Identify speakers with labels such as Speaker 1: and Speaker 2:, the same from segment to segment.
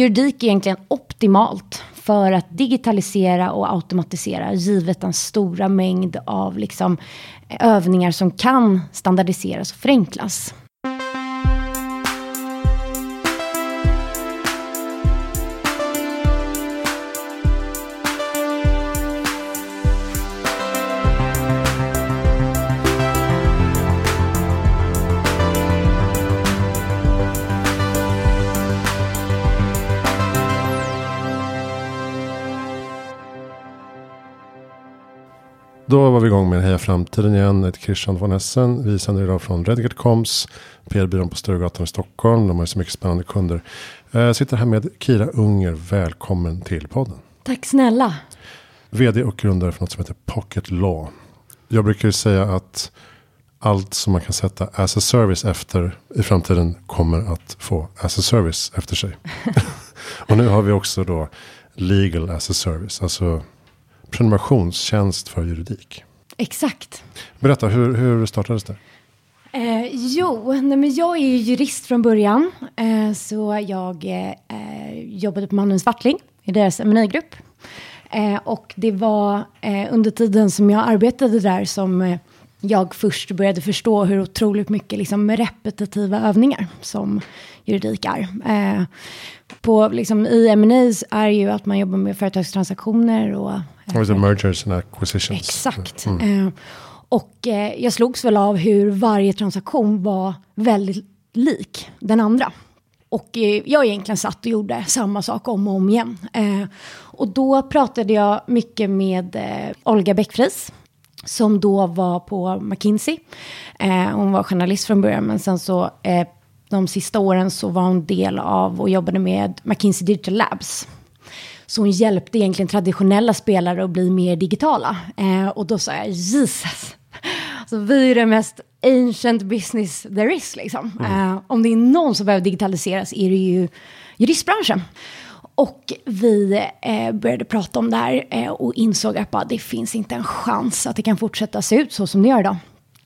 Speaker 1: Juridik är egentligen optimalt för att digitalisera och automatisera givet den stora mängd av liksom, övningar som kan standardiseras och förenklas.
Speaker 2: Då var vi igång med Heja Framtiden igen. Ett Christian von Essen. Vi sänder idag från Redgert Koms. PR-byrån på Sturegatan i Stockholm. De har så mycket spännande kunder. Jag eh, sitter här med Kira Unger. Välkommen till podden.
Speaker 1: Tack snälla.
Speaker 2: Vd och grundare för något som heter Pocket Law. Jag brukar säga att allt som man kan sätta as a service efter i framtiden kommer att få as a service efter sig. och nu har vi också då legal as a service. Alltså prenumerationstjänst för juridik.
Speaker 1: Exakt.
Speaker 2: Berätta, hur, hur startades det?
Speaker 1: Eh, jo, nej, men jag är ju jurist från början. Eh, så jag eh, jobbade på Mannen Svartling i deras eminigrupp. Eh, och det var eh, under tiden som jag arbetade där som eh, jag först började förstå hur otroligt mycket liksom, repetitiva övningar som juridik är. På, liksom, I M&A är ju att man jobbar med företagstransaktioner och...
Speaker 2: Eh, mergers and acquisitions.
Speaker 1: Exakt. Mm. Eh, och eh, jag slogs väl av hur varje transaktion var väldigt lik den andra. Och eh, jag egentligen satt och gjorde samma sak om och om igen. Eh, och då pratade jag mycket med eh, Olga Bäckfries som då var på McKinsey. Hon var journalist från början, men sen så de sista åren så var hon del av och jobbade med McKinsey Digital Labs. Så hon hjälpte egentligen traditionella spelare att bli mer digitala. Eh, och då sa jag, Jesus, alltså, vi är det mest ancient business there is. Liksom. Mm. Eh, om det är någon som behöver digitaliseras är det ju juristbranschen. Och vi eh, började prata om det här eh, och insåg att bara, det finns inte en chans att det kan fortsätta se ut så som det gör idag.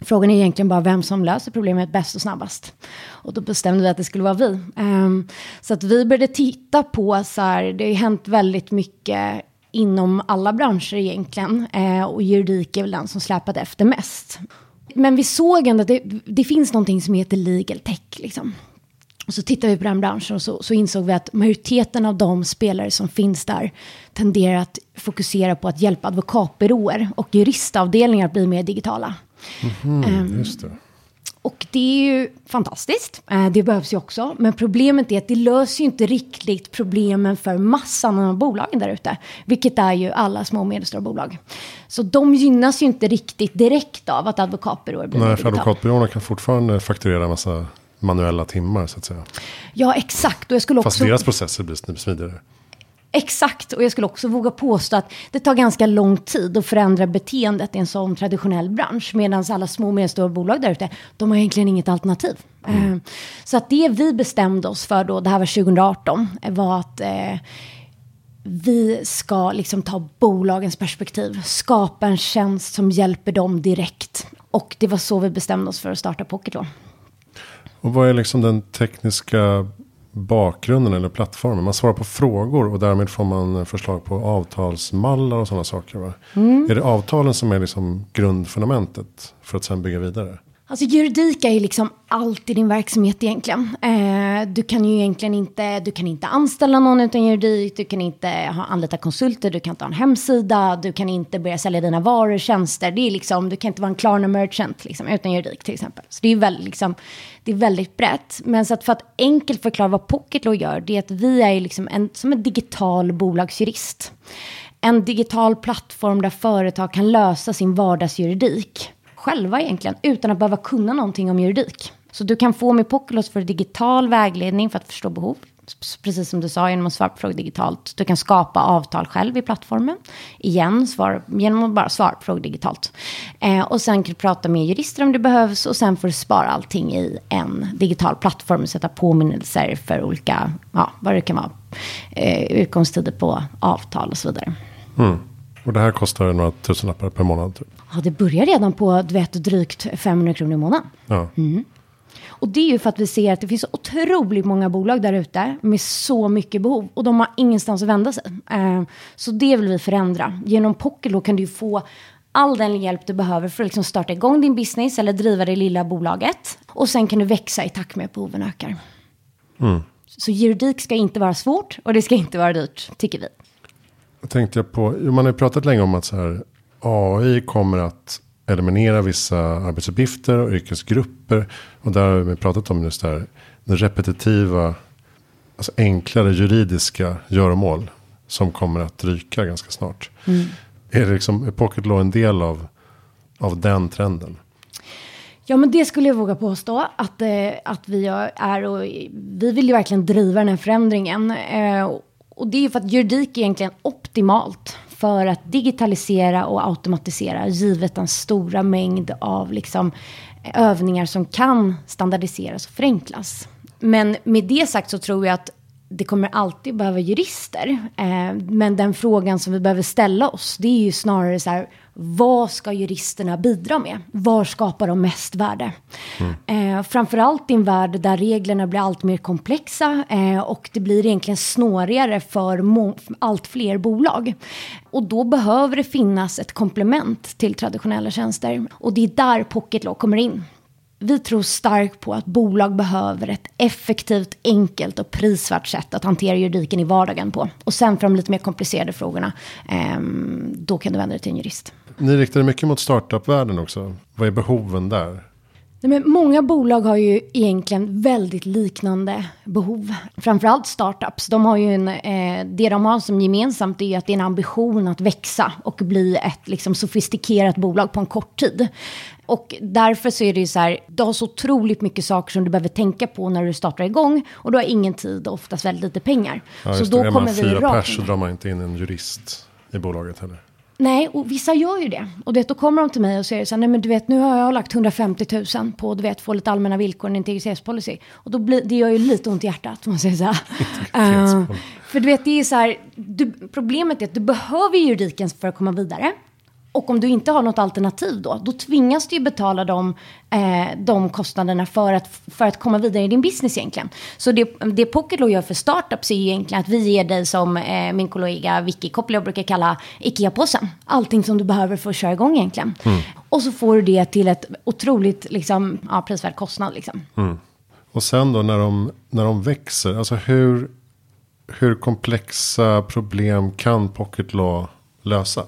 Speaker 1: Frågan är egentligen bara vem som löser problemet bäst och snabbast. Och då bestämde vi att det skulle vara vi. Um, så att vi började titta på, så här, det har ju hänt väldigt mycket inom alla branscher egentligen. Uh, och juridik är väl den som släpat efter mest. Men vi såg ändå att det, det finns någonting som heter legal tech. Liksom. Och så tittade vi på den branschen och så, så, insåg vi att majoriteten av de spelare som finns där tenderar att fokusera på att hjälpa advokatbyråer och juristavdelningar att bli mer digitala.
Speaker 2: Mm, just det.
Speaker 1: Och det är ju fantastiskt. Uh, det behövs ju också. Men problemet är att det löser ju inte riktigt problemen för massan av bolagen där ute. Vilket är ju alla små och medelstora bolag. Så de gynnas ju inte riktigt direkt av att advokatbyråer blir
Speaker 2: Nej, för advokatbyråerna kan fortfarande fakturera en massa manuella timmar så att säga.
Speaker 1: Ja, exakt. Och jag skulle
Speaker 2: Fast deras processer blir smidigare.
Speaker 1: Exakt, och jag skulle också våga påstå att det tar ganska lång tid att förändra beteendet i en sån traditionell bransch. Medan alla små och medelstora bolag där ute, de har egentligen inget alternativ. Mm. Eh, så att det vi bestämde oss för då, det här var 2018, var att eh, vi ska liksom ta bolagens perspektiv, skapa en tjänst som hjälper dem direkt. Och det var så vi bestämde oss för att starta Pocket då.
Speaker 2: Och vad är liksom den tekniska bakgrunden eller plattformen? Man svarar på frågor och därmed får man förslag på avtalsmallar och sådana saker. Va? Mm. Är det avtalen som är liksom grundfundamentet för att sen bygga vidare?
Speaker 1: Alltså juridik är ju liksom allt i din verksamhet egentligen. Du kan ju egentligen inte, du kan inte anställa någon utan juridik, du kan inte ha, anlita konsulter, du kan inte ha en hemsida, du kan inte börja sälja dina varor och tjänster. Det är liksom, du kan inte vara en Klarna merchant liksom, utan juridik till exempel. Så det är väldigt, liksom, det är väldigt brett. Men så att för att enkelt förklara vad Pocketlaw gör, det är att vi är liksom en, som en digital bolagsjurist. En digital plattform där företag kan lösa sin vardagsjuridik själva egentligen, utan att behöva kunna någonting om juridik. Så du kan få med Pokelos för digital vägledning för att förstå behov. Precis som du sa, genom att svara på frågor digitalt. Du kan skapa avtal själv i plattformen. Igen, svar, genom att bara svara på frågor digitalt. Eh, och sen kan du prata med jurister om det behövs. Och sen får du spara allting i en digital plattform. Och sätta påminnelser för olika, ja, vad det kan vara. Eh, utgångstider på avtal och så vidare.
Speaker 2: Mm. Och det här kostar några tusenlappar per månad? Typ.
Speaker 1: Ja, det börjar redan på du vet, drygt 500 kronor i månaden.
Speaker 2: Ja. Mm.
Speaker 1: Och det är ju för att vi ser att det finns otroligt många bolag där ute med så mycket behov och de har ingenstans att vända sig. Eh, så det vill vi förändra. Genom Pocketlaw kan du få all den hjälp du behöver för att liksom starta igång din business eller driva det lilla bolaget. Och sen kan du växa i takt med att behoven ökar. Mm. Så juridik ska inte vara svårt och det ska inte vara dyrt, tycker vi.
Speaker 2: Tänkte jag på, man har ju pratat länge om att så här, AI kommer att eliminera vissa arbetsuppgifter och yrkesgrupper. Och där har vi pratat om just det här, den repetitiva, alltså enklare juridiska göromål. Som kommer att ryka ganska snart. Mm. Är, det liksom, är Pocket Law en del av, av den trenden?
Speaker 1: Ja, men det skulle jag våga påstå att, eh, att vi är. Och vi vill ju verkligen driva den här förändringen. Eh, och det är ju för att juridik är egentligen optimalt för att digitalisera och automatisera givet den stora mängd av liksom, övningar som kan standardiseras och förenklas. Men med det sagt så tror jag att det kommer alltid behöva jurister. Eh, men den frågan som vi behöver ställa oss, det är ju snarare så här, vad ska juristerna bidra med? Var skapar de mest värde? Mm. Eh, framförallt i en värld där reglerna blir allt mer komplexa eh, och det blir egentligen snårigare för allt fler bolag. Och då behöver det finnas ett komplement till traditionella tjänster. Och det är där Pocket Law kommer in. Vi tror starkt på att bolag behöver ett effektivt, enkelt och prisvärt sätt att hantera juridiken i vardagen på. Och sen för de lite mer komplicerade frågorna, eh, då kan du vända dig till en jurist.
Speaker 2: Ni riktar mycket mot startup-världen också. Vad är behoven där?
Speaker 1: Nej, men många bolag har ju egentligen väldigt liknande behov. Framförallt startups. De har ju en, eh, det de har som gemensamt är att det är en ambition att växa och bli ett liksom, sofistikerat bolag på en kort tid. Och därför så är det ju så här, du har så otroligt mycket saker som du behöver tänka på när du startar igång. Och du har ingen tid och oftast väldigt lite pengar.
Speaker 2: Ja, så då det. Är kommer man fyra pers så drar man inte in en jurist i bolaget heller.
Speaker 1: Nej, och vissa gör ju det. Och det, då kommer de till mig och säger så här, nej men du vet nu har jag lagt 150 000 på, du vet, få lite allmänna villkor, en integritetspolicy. Och då blir, det gör ju lite ont i hjärtat, man säger så här. uh, för du vet, det är så här, du, problemet är att du behöver juridiken för att komma vidare. Och om du inte har något alternativ då, då tvingas du ju betala de, eh, de kostnaderna för att, för att komma vidare i din business egentligen. Så det, det Pocketlaw gör för startups är ju egentligen att vi ger dig som eh, min kollega Vicky Koppler brukar kalla IKEA-påsen. Allting som du behöver för att köra igång egentligen. Mm. Och så får du det till ett otroligt liksom, ja, prisvärd kostnad. Liksom. Mm.
Speaker 2: Och sen då när de, när de växer, alltså hur, hur komplexa problem kan Pocketlaw lösa?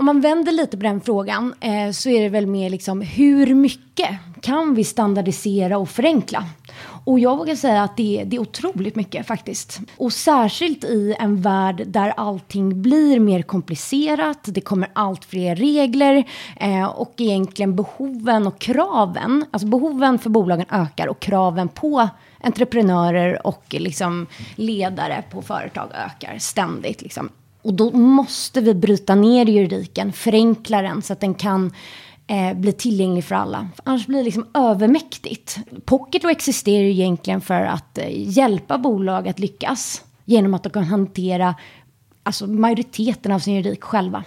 Speaker 1: Om man vänder lite på den frågan eh, så är det väl mer liksom hur mycket kan vi standardisera och förenkla? Och jag vågar säga att det, det är otroligt mycket faktiskt. Och särskilt i en värld där allting blir mer komplicerat, det kommer allt fler regler eh, och egentligen behoven och kraven, alltså behoven för bolagen ökar och kraven på entreprenörer och liksom ledare på företag ökar ständigt. Liksom. Och då måste vi bryta ner juridiken, förenkla den så att den kan eh, bli tillgänglig för alla. Annars blir det liksom övermäktigt. Pocket existerar ju egentligen för att eh, hjälpa bolag att lyckas genom att de kan hantera alltså, majoriteten av sin juridik själva.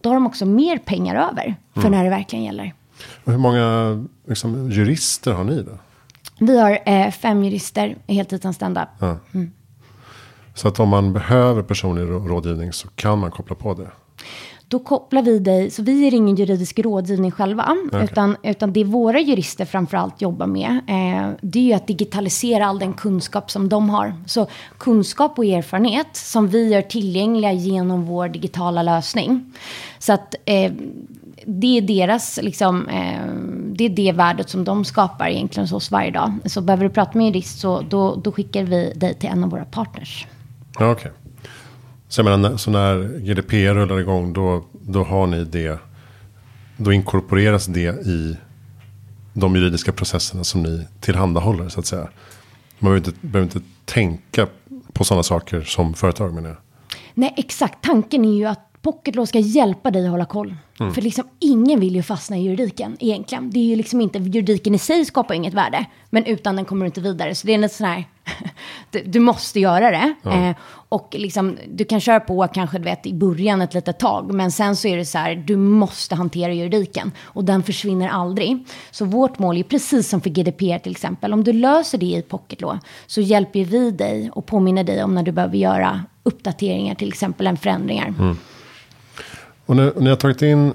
Speaker 1: Då har de också mer pengar över för mm. när det verkligen gäller.
Speaker 2: Och hur många liksom, jurister har ni då?
Speaker 1: Vi har eh, fem jurister heltidsanställda. Ja. Mm.
Speaker 2: Så att om man behöver personlig rådgivning så kan man koppla på det.
Speaker 1: Då kopplar vi dig, så vi är ingen juridisk rådgivning själva. Okay. Utan, utan det våra jurister framförallt jobbar med. Eh, det är ju att digitalisera all den kunskap som de har. Så kunskap och erfarenhet som vi gör tillgängliga genom vår digitala lösning. Så att eh, det är deras, liksom, eh, det är det värdet som de skapar egentligen hos oss varje dag. Så behöver du prata med en jurist så då, då skickar vi dig till en av våra partners.
Speaker 2: Ja, Okej. Okay. Så, menar, så när GDPR rullar igång då, då har ni det. Då inkorporeras det i de juridiska processerna som ni tillhandahåller så att säga. Man behöver inte, behöver inte tänka på sådana saker som företag menar jag.
Speaker 1: Nej, exakt. Tanken är ju att Pocket ska hjälpa dig att hålla koll. Mm. För liksom ingen vill ju fastna i juridiken egentligen. Det är ju liksom inte, juridiken i sig skapar inget värde. Men utan den kommer du inte vidare. Så det är en sån här, du, du, måste göra det. Ja. Eh, och liksom, du kan köra på kanske du vet, i början ett litet tag. Men sen så är det så här, du måste hantera juridiken. Och den försvinner aldrig. Så vårt mål är precis som för GDPR till exempel. Om du löser det i Pocket Law så hjälper vi dig och påminner dig om när du behöver göra uppdateringar till exempel, än förändringar. Mm.
Speaker 2: Och ni, ni har tagit in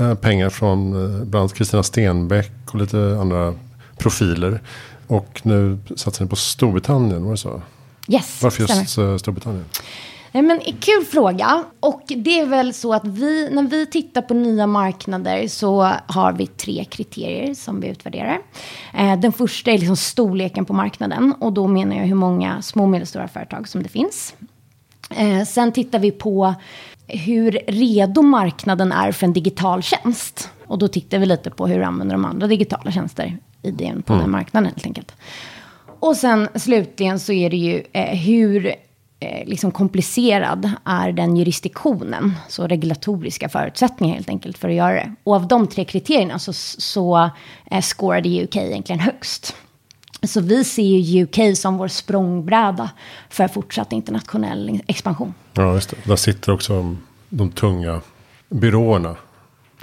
Speaker 2: eh, pengar från eh, bland annat Kristina Stenbeck och lite andra profiler. Och nu satsar ni på Storbritannien, var det så?
Speaker 1: Yes,
Speaker 2: Varför just stämmer. Eh, Storbritannien?
Speaker 1: Nej, men, kul fråga. Och det är väl så att vi, när vi tittar på nya marknader så har vi tre kriterier som vi utvärderar. Eh, den första är liksom storleken på marknaden. Och då menar jag hur många små och medelstora företag som det finns. Eh, sen tittar vi på hur redo marknaden är för en digital tjänst. Och då tittar vi lite på hur använder de andra digitala tjänster i den, på mm. den marknaden helt enkelt. Och sen slutligen så är det ju eh, hur eh, liksom komplicerad är den jurisdiktionen, så regulatoriska förutsättningar helt enkelt för att göra det. Och av de tre kriterierna så, så eh, scorade UK egentligen högst. Så vi ser ju UK som vår språngbräda för fortsatt internationell expansion.
Speaker 2: Ja, just det. Där sitter också de tunga byråerna.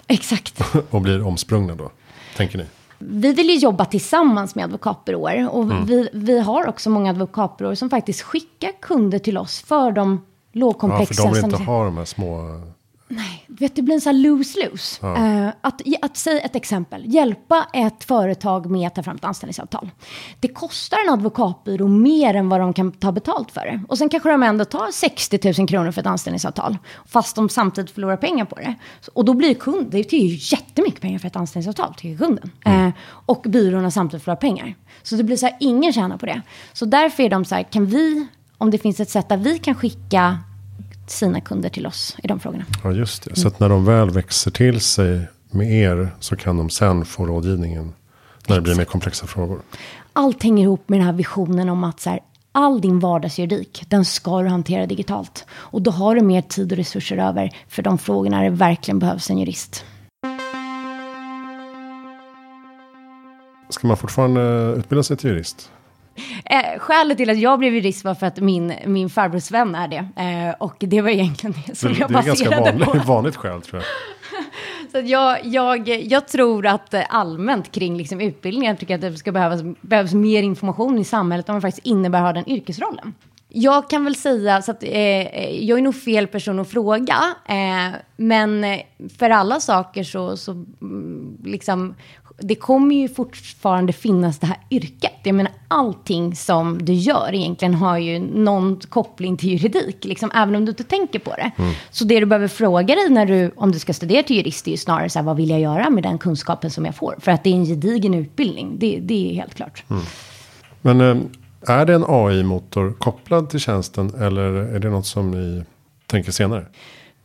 Speaker 1: Exakt.
Speaker 2: och blir omsprungna då, tänker ni?
Speaker 1: Vi vill ju jobba tillsammans med advokatbyråer. Och mm. vi, vi har också många advokatbyråer som faktiskt skickar kunder till oss för de lågkomplexa.
Speaker 2: Ja, för de vill inte ha de här små
Speaker 1: Nej, vet, det blir en sån här lose-lose. Ja. Uh, att, att säga ett exempel, hjälpa ett företag med att ta fram ett anställningsavtal. Det kostar en advokatbyrå mer än vad de kan ta betalt för det. Och sen kanske de ändå tar 60 000 kronor för ett anställningsavtal. Fast de samtidigt förlorar pengar på det. Och då blir kunden, det är ju jättemycket pengar för ett anställningsavtal till kunden. Mm. Uh, och byråerna samtidigt förlorar pengar. Så det blir så här, ingen tjänar på det. Så därför är de så här, kan vi, om det finns ett sätt där vi kan skicka sina kunder till oss i de frågorna.
Speaker 2: Ja, just det. Så att när de väl växer till sig med er så kan de sen få rådgivningen när det blir mer komplexa frågor.
Speaker 1: Allt hänger ihop med den här visionen om att så här, all din vardagsjuridik, den ska du hantera digitalt. Och då har du mer tid och resurser över för de frågorna det verkligen behövs en jurist.
Speaker 2: Ska man fortfarande utbilda sig till jurist?
Speaker 1: Eh, skälet till att jag blev jurist var för att min, min farbrors vän är det. Eh, och det var egentligen det som det, jag baserade på. Det är ganska
Speaker 2: vanligt, vanligt skäl tror jag.
Speaker 1: Så jag, jag, jag tror att allmänt kring liksom utbildning, jag tycker att det ska behövas, behövas mer information i samhället om vad faktiskt innebär att ha den yrkesrollen. Jag kan väl säga, så att, eh, jag är nog fel person att fråga, eh, men för alla saker så, så mm, liksom, det kommer ju fortfarande finnas det här yrket. Jag menar, allting som du gör egentligen har ju någon koppling till juridik, liksom, även om du inte tänker på det. Mm. Så det du behöver fråga dig när du, om du ska studera till jurist är ju snarare så här, vad vill jag göra med den kunskapen som jag får? För att det är en gedigen utbildning, det, det är helt klart. Mm.
Speaker 2: Men eh, är det en AI-motor kopplad till tjänsten eller är det något som ni tänker senare?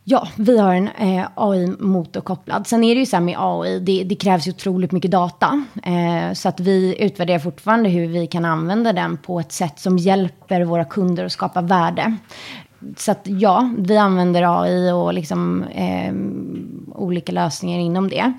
Speaker 1: Ja, vi har en eh, AI-motor kopplad. Sen är det ju så här med AI, det, det krävs ju otroligt mycket data. Eh, så att vi utvärderar fortfarande hur vi kan använda den på ett sätt som hjälper våra kunder att skapa värde. Så att ja, vi använder AI och liksom, eh, olika lösningar inom det.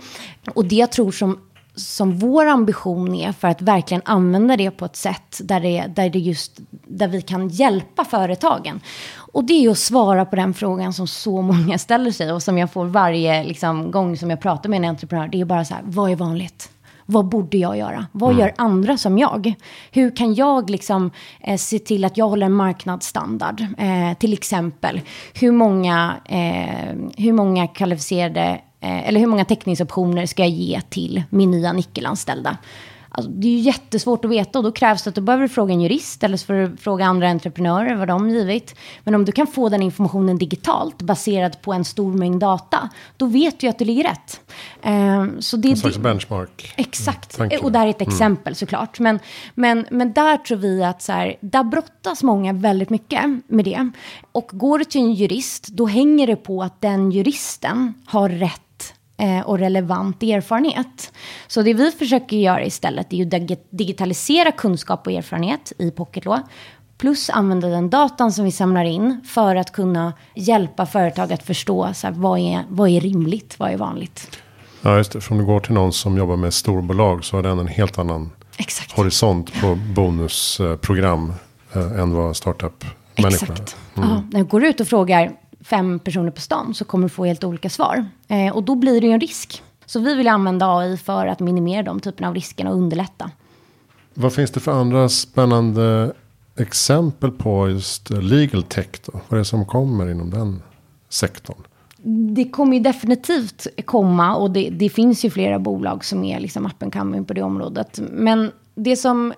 Speaker 1: Och det jag tror som som vår ambition är för att verkligen använda det på ett sätt där, det, där, det just, där vi kan hjälpa företagen. Och det är att svara på den frågan som så många ställer sig och som jag får varje liksom, gång som jag pratar med en entreprenör. Det är bara så här, vad är vanligt? Vad borde jag göra? Vad mm. gör andra som jag? Hur kan jag liksom, eh, se till att jag håller en marknadsstandard? Eh, till exempel, hur många, eh, hur många kvalificerade eller hur många teckningsoptioner ska jag ge till min nya nickelanställda? Alltså, det är ju jättesvårt att veta och då krävs det att du behöver fråga en jurist eller så får du fråga andra entreprenörer vad de givit. Men om du kan få den informationen digitalt baserad på en stor mängd data, då vet du att det ligger rätt.
Speaker 2: Um, så det, en slags benchmark.
Speaker 1: Exakt, mm, och där är ett mm. exempel mm. såklart. Men, men, men där tror vi att så här, där brottas många väldigt mycket med det. Och går du till en jurist, då hänger det på att den juristen har rätt eh, och relevant erfarenhet. Så det vi försöker göra istället är att digitalisera kunskap och erfarenhet i Pocket Law Plus använda den datan som vi samlar in för att kunna hjälpa företag att förstå så här, vad, är, vad är rimligt, vad är vanligt.
Speaker 2: Ja, just det. För om du går till någon som jobbar med storbolag så har den en helt annan
Speaker 1: Exakt.
Speaker 2: horisont på bonusprogram eh, än vad startup-människorna
Speaker 1: Exakt. Mm. Ja, när du går ut och frågar fem personer på stan så kommer du få helt olika svar. Eh, och då blir det ju en risk. Så vi vill använda AI för att minimera de typerna av riskerna och underlätta.
Speaker 2: Vad finns det för andra spännande exempel på just legal tech då? Vad är det som kommer inom den sektorn?
Speaker 1: Det kommer ju definitivt komma och det, det finns ju flera bolag som är liksom up and coming på det området. Men det som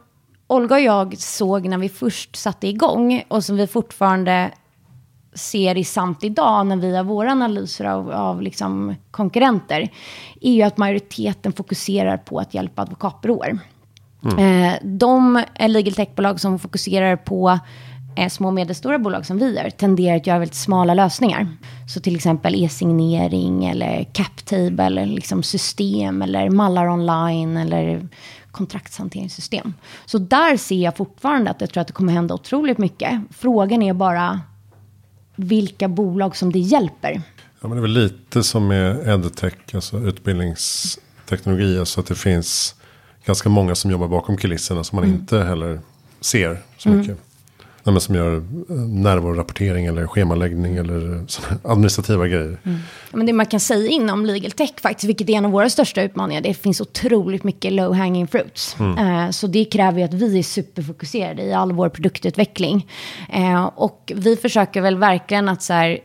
Speaker 1: Olga och jag såg när vi först satte igång och som vi fortfarande ser i samt idag när vi har våra analyser av, av liksom konkurrenter är ju att majoriteten fokuserar på att hjälpa advokatbyråer. Mm. Eh, de legal tech-bolag som fokuserar på eh, små och medelstora bolag som vi gör tenderar att göra väldigt smala lösningar. Så till exempel e-signering eller captable eller liksom system eller mallar online eller kontraktshanteringssystem. Så där ser jag fortfarande att jag tror att det kommer hända otroligt mycket. Frågan är bara vilka bolag som det hjälper.
Speaker 2: Ja, men det är väl lite som med edtech, alltså utbildningsteknologi. Alltså att det finns ganska många som jobbar bakom kulisserna som man mm. inte heller ser så mm. mycket. Nej, som gör eh, närvarorapportering eller schemaläggning eller administrativa grejer. Mm.
Speaker 1: Men det man kan säga inom legal tech faktiskt, vilket är en av våra största utmaningar, det finns otroligt mycket low hanging fruits. Mm. Uh, så det kräver ju att vi är superfokuserade i all vår produktutveckling. Och vi försöker väl verkligen att så här,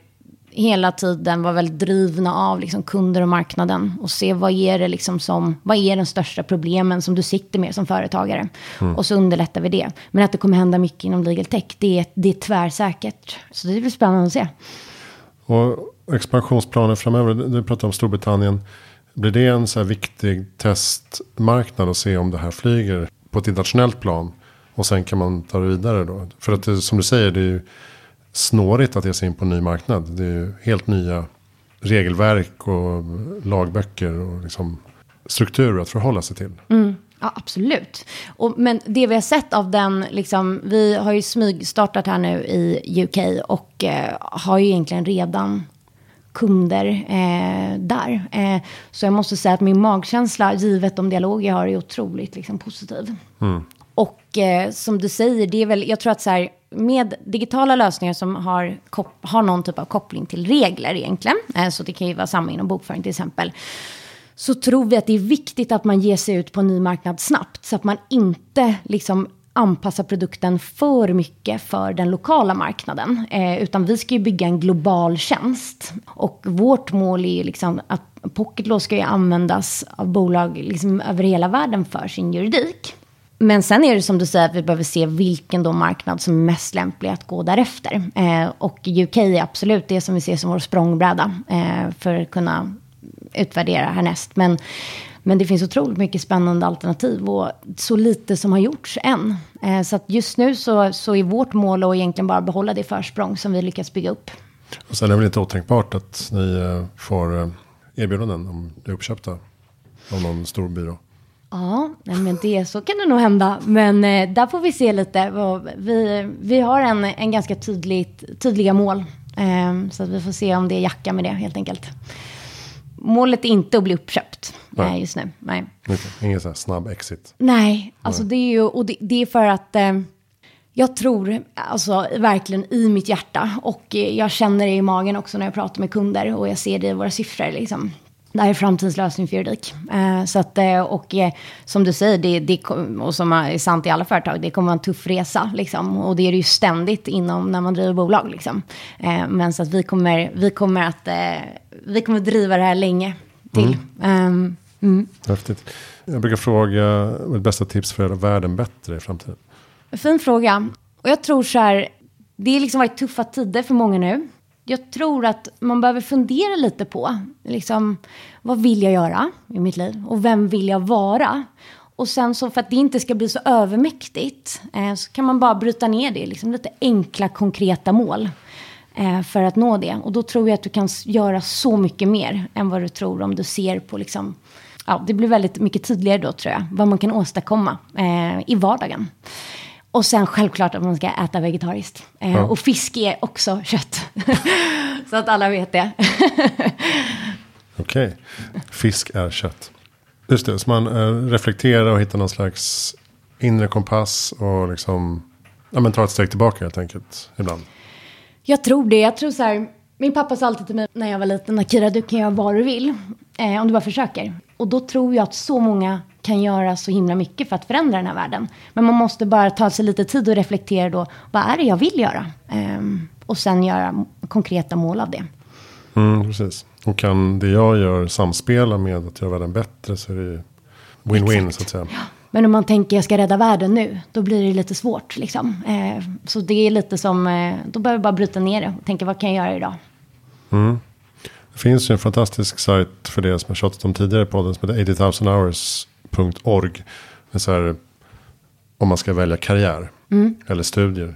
Speaker 1: hela tiden vara väldigt drivna av liksom kunder och marknaden och se vad är det liksom som, vad är de största problemen som du sitter med som företagare. Mm. Och så underlättar vi det. Men att det kommer hända mycket inom legal tech, det är, det är tvärsäkert. Så det blir spännande att se.
Speaker 2: Och expansionsplaner framöver, du pratar om Storbritannien. Blir det en så här viktig testmarknad att se om det här flyger på ett internationellt plan? Och sen kan man ta det vidare då? För att det, som du säger, det är ju snårigt att ge sig in på en ny marknad. Det är helt nya regelverk och lagböcker och liksom strukturer att förhålla sig till.
Speaker 1: Mm. Ja, absolut. Och, men det vi har sett av den, liksom, vi har ju smygstartat här nu i UK och eh, har ju egentligen redan kunder eh, där. Eh, så jag måste säga att min magkänsla, givet de dialoger jag har, är otroligt liksom, positiv. Mm. Och eh, som du säger, det är väl, jag tror att så här, med digitala lösningar som har, har någon typ av koppling till regler egentligen, eh, så det kan ju vara samma inom bokföring till exempel, så tror vi att det är viktigt att man ger sig ut på en ny marknad snabbt, så att man inte liksom anpassar produkten för mycket för den lokala marknaden. Eh, utan vi ska ju bygga en global tjänst. Och vårt mål är ju liksom att Pocketlaw ska ju användas av bolag liksom över hela världen för sin juridik. Men sen är det som du säger att vi behöver se vilken då marknad som är mest lämplig att gå därefter. Eh, och UK är absolut det som vi ser som vår språngbräda eh, för att kunna utvärdera härnäst. Men, men det finns otroligt mycket spännande alternativ och så lite som har gjorts än. Eh, så att just nu så, så är vårt mål att egentligen bara behålla det försprång som vi lyckats bygga upp.
Speaker 2: Och sen är det väl inte otänkbart att ni eh, får eh, erbjudanden om det är uppköpta av någon stor byrå?
Speaker 1: Ja, men det, så kan det nog hända. Men eh, där får vi se lite. Vi, vi har en, en ganska tydligt, tydliga mål. Eh, så att vi får se om det är jacka med det helt enkelt. Målet är inte att bli uppköpt eh, just nu. Nej.
Speaker 2: Ingen så här snabb exit.
Speaker 1: Nej, alltså Nej. det är ju, och det, det är för att eh, jag tror, alltså verkligen i mitt hjärta och eh, jag känner det i magen också när jag pratar med kunder och jag ser det i våra siffror liksom det här är framtidslösning för juridik. Eh, så att, eh, och eh, som du säger, det, det, och som är sant i alla företag, det kommer vara en tuff resa. Liksom, och det är det ju ständigt inom när man driver bolag. Liksom. Eh, men så att vi kommer, vi kommer att vi kommer driva det här länge till. Mm. Um,
Speaker 2: mm. Häftigt. Jag brukar fråga, vad är bästa tips för att göra världen bättre i framtiden?
Speaker 1: Fin fråga. Och jag tror så här, det har liksom varit tuffa tider för många nu jag tror att man behöver fundera lite på liksom, vad vill jag göra i mitt liv och vem vill jag vara? Och sen så för att det inte ska bli så övermäktigt eh, så kan man bara bryta ner det i liksom lite enkla konkreta mål eh, för att nå det. Och då tror jag att du kan göra så mycket mer än vad du tror om du ser på liksom, ja, det blir väldigt mycket tydligare då tror jag, vad man kan åstadkomma eh, i vardagen. Och sen självklart att man ska äta vegetariskt. Eh,
Speaker 2: Ja.
Speaker 1: Och fisk är också kött. så att alla vet det.
Speaker 2: Okej. Fisk är kött. Just det, så man eh, reflekterar och hittar någon slags inre kompass och liksom ja, men tar ett steg tillbaka helt enkelt ibland.
Speaker 1: Jag tror det. Jag tror så här, min pappa sa alltid till mig när jag var liten, Akira du kan göra vad du vill. Eh, om du bara försöker. Och då tror jag att så många kan göra så himla mycket för att förändra den här världen. Men man måste bara ta sig lite tid och reflektera då. Vad är det jag vill göra? Ehm, och sen göra konkreta mål av det.
Speaker 2: Mm, precis. Och kan det jag gör samspela med att göra världen bättre så är det win-win så att säga.
Speaker 1: Men om man tänker jag ska rädda världen nu, då blir det lite svårt. Liksom. Eh, så det är lite som, eh, då behöver vi bara bryta ner det och tänka vad kan jag göra idag?
Speaker 2: Det finns ju en fantastisk sajt för det som jag tjatat om tidigare på podden som heter 80000hours.org. Det så här, om man ska välja karriär eller studier.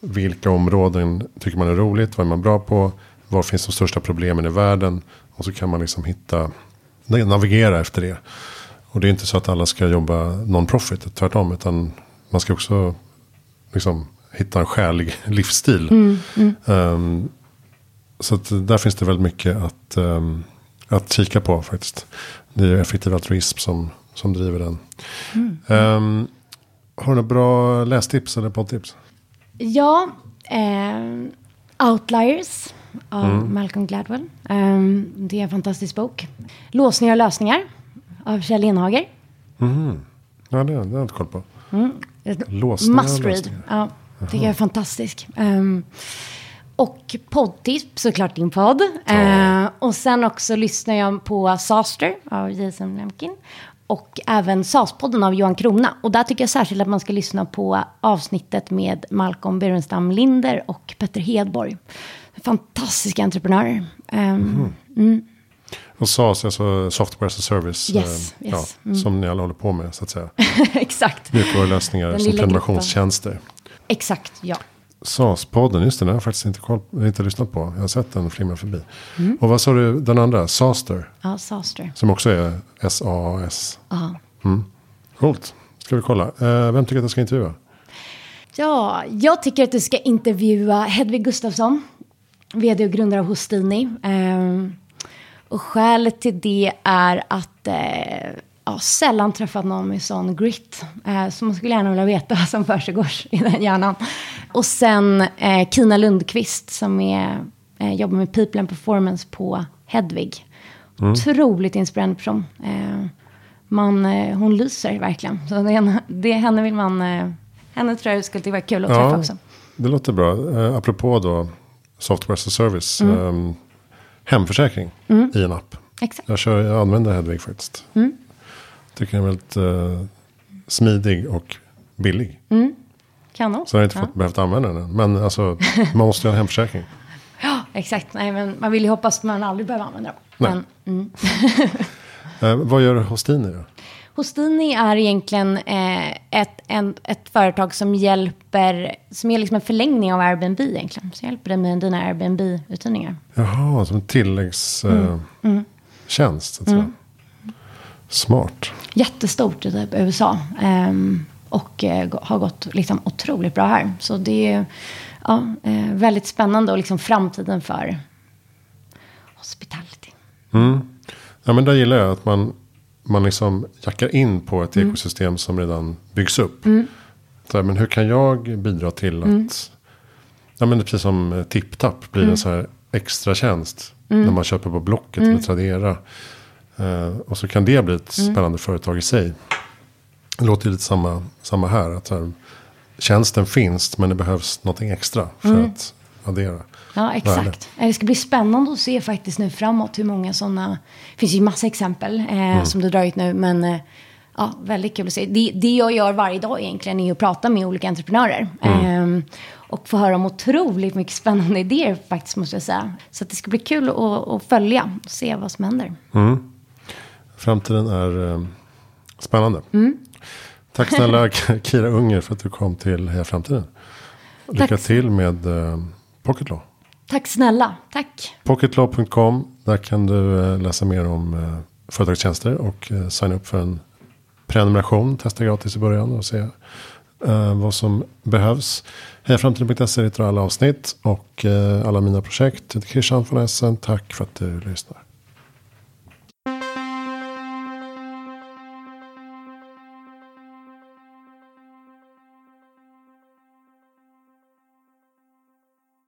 Speaker 2: Vilka områden tycker man är roligt? Vad är man bra på? Var finns de största problemen i världen? Och så kan man liksom hitta, navigera efter det. Och det är inte så att alla ska jobba non-profit, tvärtom. Utan man ska också liksom hitta en skälig livsstil. Ehm, så att där finns det väldigt mycket att, ehm, att kika på faktiskt. Det är ju effektiv altruism som, som driver den. Ehm, har du några bra lästips eller poddtips?
Speaker 1: Ja, eh, Outliers av Malcolm Gladwell. Eh, det är en fantastisk bok. Låsningar och lösningar av Kjell Enhager.
Speaker 2: Ja, det, det har jag inte koll på.
Speaker 1: Ett
Speaker 2: Låsningar
Speaker 1: Must read. Ja, tycker jag är fantastisk. Ehm, och poddtips, såklart din podd. Eh, och sen också lyssnar jag på Saster av Jason Lemkin. Och även SAS-podden av Johan Krona. Och där tycker jag särskilt att man ska lyssna på avsnittet med Malcolm Burenstam Linder och Petter Hedborg. Fantastiska entreprenörer. Ehm,
Speaker 2: Och SAS, alltså software as a service.
Speaker 1: Yes,
Speaker 2: eh,
Speaker 1: yes.
Speaker 2: Ja, Som ni alla håller på med så att säga.
Speaker 1: Exakt.
Speaker 2: Mjukvarulösningar som prenumerationstjänster.
Speaker 1: Exakt, ja.
Speaker 2: SAS-podden, just det, den har jag faktiskt inte, koll, inte lyssnat på. Jag har sett den flimra förbi.
Speaker 1: Mm.
Speaker 2: Och vad sa du, den andra, Saster,
Speaker 1: Ja, Saster.
Speaker 2: som också är S-A-A-S.
Speaker 1: Ja.
Speaker 2: Coolt, ska vi kolla. Eh, vem tycker att jag ska intervjua?
Speaker 1: Ja, jag tycker att du ska intervjua Hedvig Gustafsson, vd och grundare av Hostini. Ehm, och skälet till det är att eh, ja, sällan träffat någon med sån grit. Eh, så man skulle gärna vilja veta vad som försiggår i den hjärnan. Och sen eh, Kina Lundqvist som är, eh, jobbar med People and Performance på Hedvig. Otroligt inspirerande person. Eh, man, eh, hon lyser verkligen. Så det, det, henne vill man... Eh, henne tror jag skulle tycka var kul att träffa också.
Speaker 2: det låter bra. Eh, apropå då software as a service. Eh, hemförsäkring i en app.
Speaker 1: Exakt.
Speaker 2: Jag, kör, jag använder Hedvig faktiskt. Tycker den är väldigt eh, smidig och billig.
Speaker 1: Kanon.
Speaker 2: Så jag har inte fått, behövt använda den. Men alltså, man måste ju ha en hemförsäkring.
Speaker 1: Ja, exakt. Nej, men man vill ju hoppas att man aldrig behöver använda dem.
Speaker 2: Nej.
Speaker 1: Men
Speaker 2: Eh, vad gör Hostini då?
Speaker 1: Hostini är egentligen eh, ett, en, ett företag som hjälper, som är liksom en förlängning av Airbnb egentligen. Så hjälper det med dina Airbnb-uthyrningar.
Speaker 2: Jaha, som en tilläggstjänst. Eh, tjänst, så att säga. Smart.
Speaker 1: Jättestort i typ USA. Ehm, och eh, har gått liksom otroligt bra här. Så det är ja, eh, väldigt spännande och liksom framtiden för hospitality.
Speaker 2: Ja, men där gillar jag att man, man liksom jackar in på ett ekosystem som redan byggs upp. Så här, men hur kan jag bidra till att... Ja, men precis som eh, TipTap blir en så här extra tjänst. När man köper på Blocket eller Tradera. Eh, och så kan det bli ett spännande företag i sig. Det låter lite samma, samma här. Att här, tjänsten finns men det behövs någonting extra för att addera.
Speaker 1: Ja,
Speaker 2: Värde.
Speaker 1: exakt. Eh, Det ska bli spännande att se faktiskt nu framåt hur många sådana... Det finns ju massa exempel eh, som du dragit nu, men eh, ja, väldigt kul att se. Det, det jag gör varje dag egentligen är att prata med olika entreprenörer. Eh, och få höra om otroligt mycket spännande idéer faktiskt, måste jag säga. Så det ska bli kul att, att följa och se vad som händer.
Speaker 2: Framtiden är eh, spännande. Tack snälla Kira Unger för att du kom till Heja Framtiden. Lycka
Speaker 1: Tack.
Speaker 2: till med eh, Pocketlaw.
Speaker 1: Tack snälla. Tack.
Speaker 2: Pocketlaw.com. Där kan du eh, läsa mer om eh, företagstjänster och eh, signa upp för en prenumeration. Testa gratis i början och se eh, vad som behövs. Hejaframtiden.se hittar alla avsnitt och eh, alla mina projekt. Christian von Essen. Tack för att du lyssnar.